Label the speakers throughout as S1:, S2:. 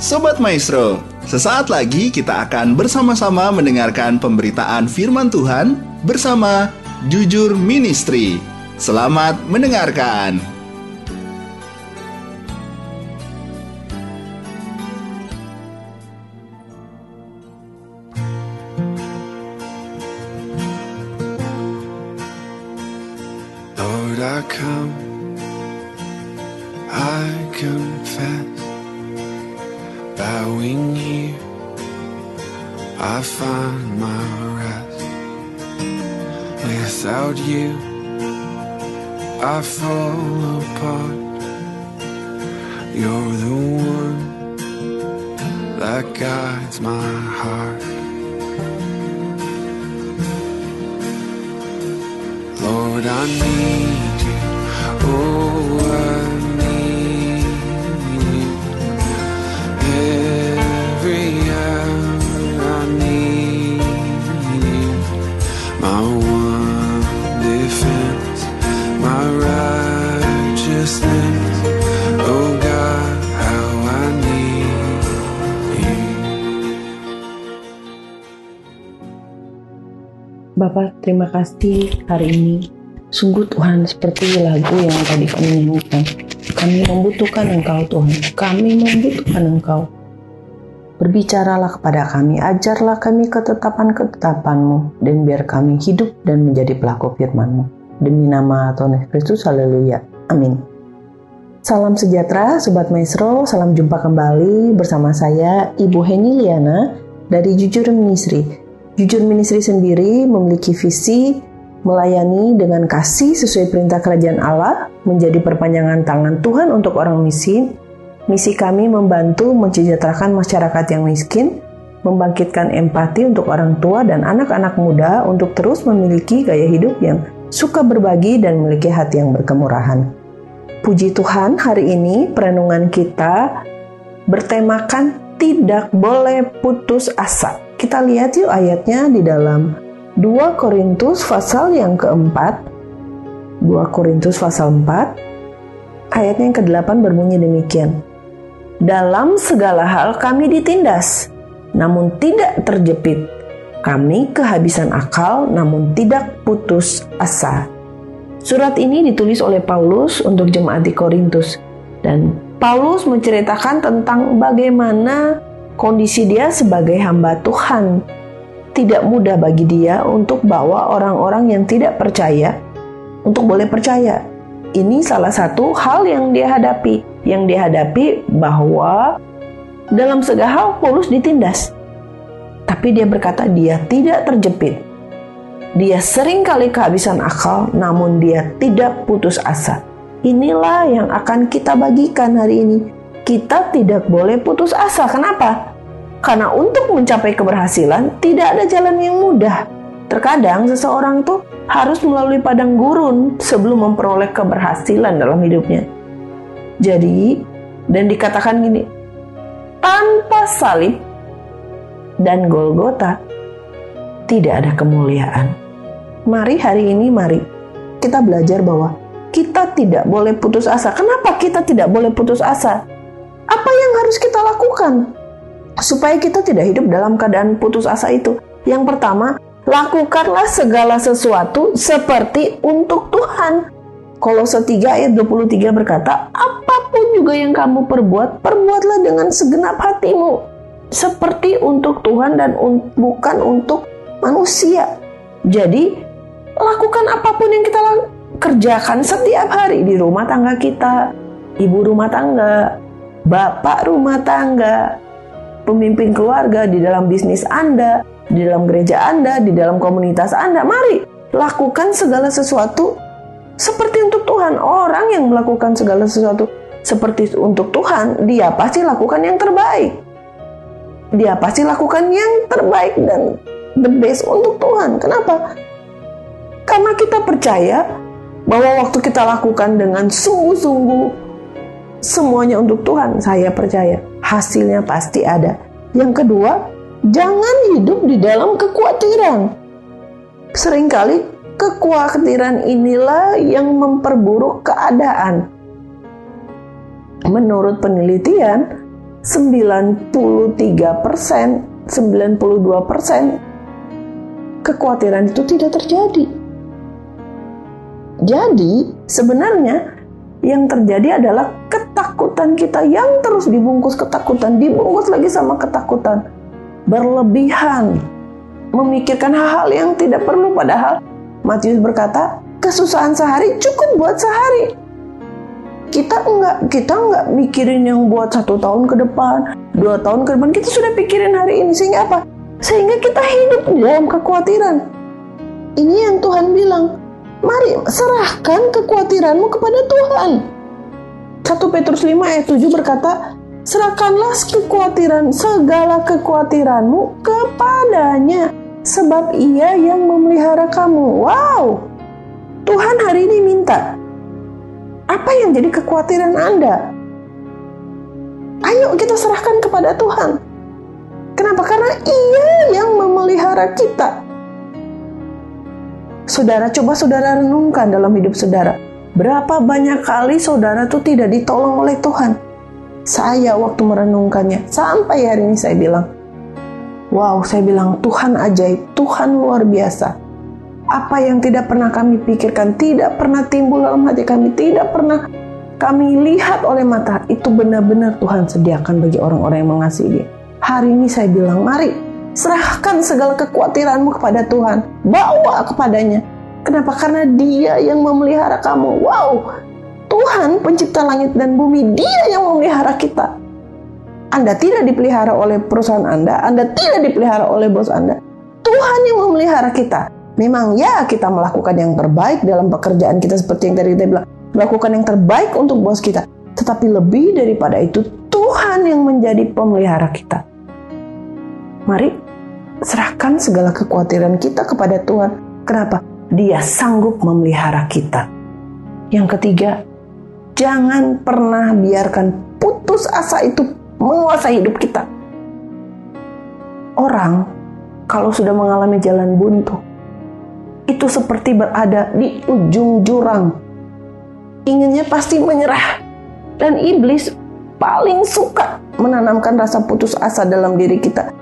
S1: Sobat Maestro, sesaat lagi kita akan bersama-sama mendengarkan pemberitaan firman Tuhan bersama Jujur Ministry. Selamat mendengarkan.
S2: Lord, I come, here, I find my rest. Without you, I fall apart. You're the one that guides my heart. Lord, I need you. Oh,
S3: Bapak, terima kasih hari ini. Sungguh Tuhan seperti lagu yang tadi kami nyanyikan. Kami membutuhkan Engkau Tuhan. Kami membutuhkan Engkau. Berbicaralah kepada kami, ajarlah kami ketetapan-ketetapanmu, dan biar kami hidup dan menjadi pelaku firman-Mu. Demi nama Tuhan Kristus, haleluya. Amin. Salam sejahtera, Sobat Maestro. Salam jumpa kembali bersama saya, Ibu Heni Liana dari Jujur Ministry. Jujur Ministry sendiri memiliki visi melayani dengan kasih sesuai perintah kerajaan Allah, menjadi perpanjangan tangan Tuhan untuk orang miskin. Misi kami membantu mensejahterakan masyarakat yang miskin, membangkitkan empati untuk orang tua dan anak-anak muda untuk terus memiliki gaya hidup yang suka berbagi dan memiliki hati yang berkemurahan. Puji Tuhan, hari ini perenungan kita bertemakan tidak boleh putus asa. Kita lihat yuk ayatnya di dalam 2 Korintus pasal yang keempat. 2 Korintus pasal 4 ayatnya yang ke-8 berbunyi demikian. Dalam segala hal kami ditindas namun tidak terjepit. Kami kehabisan akal namun tidak putus asa. Surat ini ditulis oleh Paulus untuk jemaat di Korintus. Dan Paulus menceritakan tentang bagaimana kondisi dia sebagai hamba Tuhan tidak mudah bagi dia untuk bawa orang-orang yang tidak percaya untuk boleh percaya. Ini salah satu hal yang dia hadapi. Yang dia hadapi bahwa dalam segala hal Paulus ditindas. Tapi dia berkata dia tidak terjepit. Dia sering kali kehabisan akal namun dia tidak putus asa. Inilah yang akan kita bagikan hari ini. Kita tidak boleh putus asa. Kenapa? Karena untuk mencapai keberhasilan tidak ada jalan yang mudah. Terkadang seseorang tuh harus melalui padang gurun sebelum memperoleh keberhasilan dalam hidupnya. Jadi, dan dikatakan gini, tanpa salib dan Golgota tidak ada kemuliaan. Mari hari ini mari kita belajar bahwa kita tidak boleh putus asa. Kenapa kita tidak boleh putus asa? Apa yang harus kita lakukan supaya kita tidak hidup dalam keadaan putus asa itu? Yang pertama, lakukanlah segala sesuatu seperti untuk Tuhan. Kolose 3 ayat 23 berkata, apa pun juga yang kamu perbuat, perbuatlah dengan segenap hatimu. Seperti untuk Tuhan dan un bukan untuk manusia. Jadi, lakukan apa pun yang kita kerjakan setiap hari di rumah tangga kita, ibu rumah tangga, bapak rumah tangga, pemimpin keluarga, di dalam bisnis Anda, di dalam gereja Anda, di dalam komunitas Anda. Mari lakukan segala sesuatu seperti untuk Tuhan. Orang yang melakukan segala sesuatu seperti untuk Tuhan, dia pasti lakukan yang terbaik. Dia pasti lakukan yang terbaik dan the best untuk Tuhan. Kenapa? Karena kita percaya bahwa waktu kita lakukan dengan sungguh-sungguh semuanya untuk Tuhan, saya percaya hasilnya pasti ada. Yang kedua, jangan hidup di dalam kekhawatiran. Seringkali kekhawatiran inilah yang memperburuk keadaan. Menurut penelitian, 93 persen, 92 persen kekhawatiran itu tidak terjadi. Jadi sebenarnya yang terjadi adalah ketakutan kita yang terus dibungkus ketakutan, dibungkus lagi sama ketakutan. Berlebihan, memikirkan hal-hal yang tidak perlu padahal Matius berkata, kesusahan sehari cukup buat sehari. Kita enggak, kita enggak mikirin yang buat satu tahun ke depan, dua tahun ke depan. Kita sudah pikirin hari ini sehingga apa? Sehingga kita hidup dalam kekhawatiran. Ini yang Tuhan bilang, Mari serahkan kekhawatiranmu kepada Tuhan. 1 Petrus 5 ayat 7 berkata, Serahkanlah kekhawatiran, segala kekhawatiranmu kepadanya, sebab ia yang memelihara kamu. Wow, Tuhan hari ini minta, apa yang jadi kekhawatiran Anda? Ayo kita serahkan kepada Tuhan. Kenapa? Karena ia yang memelihara kita. Saudara, coba saudara renungkan dalam hidup saudara. Berapa banyak kali saudara tuh tidak ditolong oleh Tuhan? Saya waktu merenungkannya, sampai hari ini saya bilang, Wow, saya bilang Tuhan ajaib, Tuhan luar biasa. Apa yang tidak pernah kami pikirkan, tidak pernah timbul dalam hati kami, tidak pernah kami lihat oleh mata, itu benar-benar Tuhan sediakan bagi orang-orang yang mengasihi dia. Hari ini saya bilang, mari Serahkan segala kekhawatiranmu kepada Tuhan. Bawa kepadanya. Kenapa? Karena dia yang memelihara kamu. Wow, Tuhan pencipta langit dan bumi, dia yang memelihara kita. Anda tidak dipelihara oleh perusahaan Anda, Anda tidak dipelihara oleh bos Anda. Tuhan yang memelihara kita. Memang ya kita melakukan yang terbaik dalam pekerjaan kita seperti yang tadi kita bilang. Melakukan yang terbaik untuk bos kita. Tetapi lebih daripada itu, Tuhan yang menjadi pemelihara kita. Mari serahkan segala kekhawatiran kita kepada Tuhan. Kenapa? Dia sanggup memelihara kita. Yang ketiga, jangan pernah biarkan putus asa itu menguasai hidup kita. Orang kalau sudah mengalami jalan buntu, itu seperti berada di ujung jurang. Inginnya pasti menyerah. Dan iblis paling suka menanamkan rasa putus asa dalam diri kita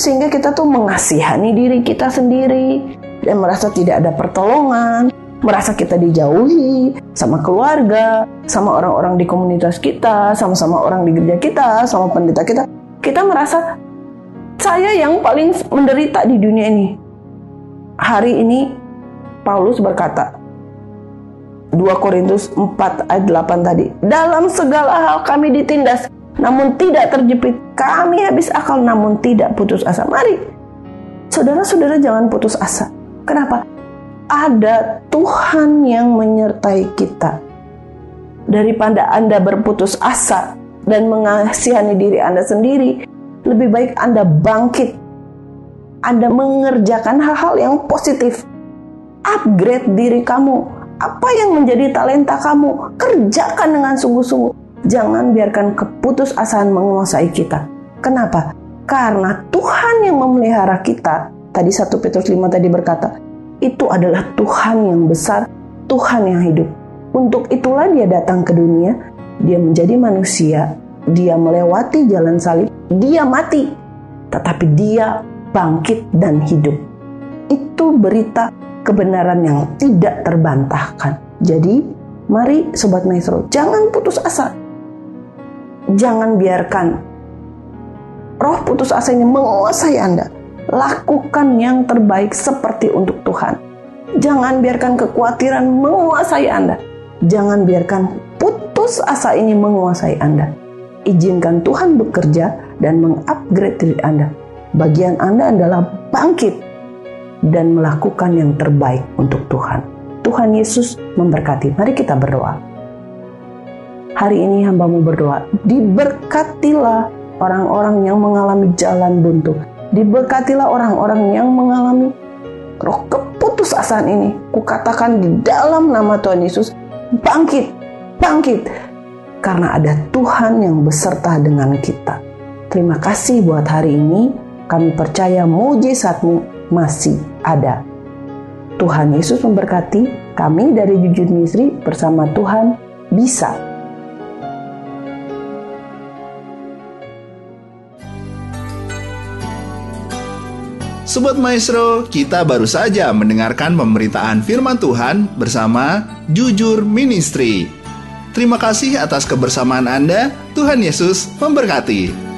S3: sehingga kita tuh mengasihani diri kita sendiri dan merasa tidak ada pertolongan, merasa kita dijauhi sama keluarga, sama orang-orang di komunitas kita, sama-sama orang di gereja kita, sama pendeta kita. Kita merasa saya yang paling menderita di dunia ini. Hari ini Paulus berkata 2 Korintus 4 ayat 8 tadi, dalam segala hal kami ditindas, namun tidak terjepit. Kami habis akal namun tidak putus asa. Mari, saudara-saudara jangan putus asa. Kenapa? Ada Tuhan yang menyertai kita. Daripada Anda berputus asa dan mengasihani diri Anda sendiri, lebih baik Anda bangkit. Anda mengerjakan hal-hal yang positif. Upgrade diri kamu. Apa yang menjadi talenta kamu, kerjakan dengan sungguh-sungguh Jangan biarkan keputusasaan menguasai kita. Kenapa? Karena Tuhan yang memelihara kita, tadi 1 Petrus 5 tadi berkata, itu adalah Tuhan yang besar, Tuhan yang hidup. Untuk itulah dia datang ke dunia, dia menjadi manusia, dia melewati jalan salib, dia mati, tetapi dia bangkit dan hidup. Itu berita kebenaran yang tidak terbantahkan. Jadi, mari Sobat Maestro, jangan putus asa jangan biarkan roh putus asa ini menguasai Anda. Lakukan yang terbaik seperti untuk Tuhan. Jangan biarkan kekhawatiran menguasai Anda. Jangan biarkan putus asa ini menguasai Anda. Izinkan Tuhan bekerja dan mengupgrade diri Anda. Bagian Anda adalah bangkit dan melakukan yang terbaik untuk Tuhan. Tuhan Yesus memberkati. Mari kita berdoa. Hari ini hambamu berdoa, diberkatilah orang-orang yang mengalami jalan buntu. Diberkatilah orang-orang yang mengalami roh keputusasaan ini. Kukatakan di dalam nama Tuhan Yesus, bangkit, bangkit. Karena ada Tuhan yang beserta dengan kita. Terima kasih buat hari ini. Kami percaya mujizatmu masih ada. Tuhan Yesus memberkati kami dari Jujur Misri bersama Tuhan bisa
S1: Sobat Maestro, kita baru saja mendengarkan pemberitaan firman Tuhan bersama Jujur Ministry. Terima kasih atas kebersamaan Anda. Tuhan Yesus memberkati.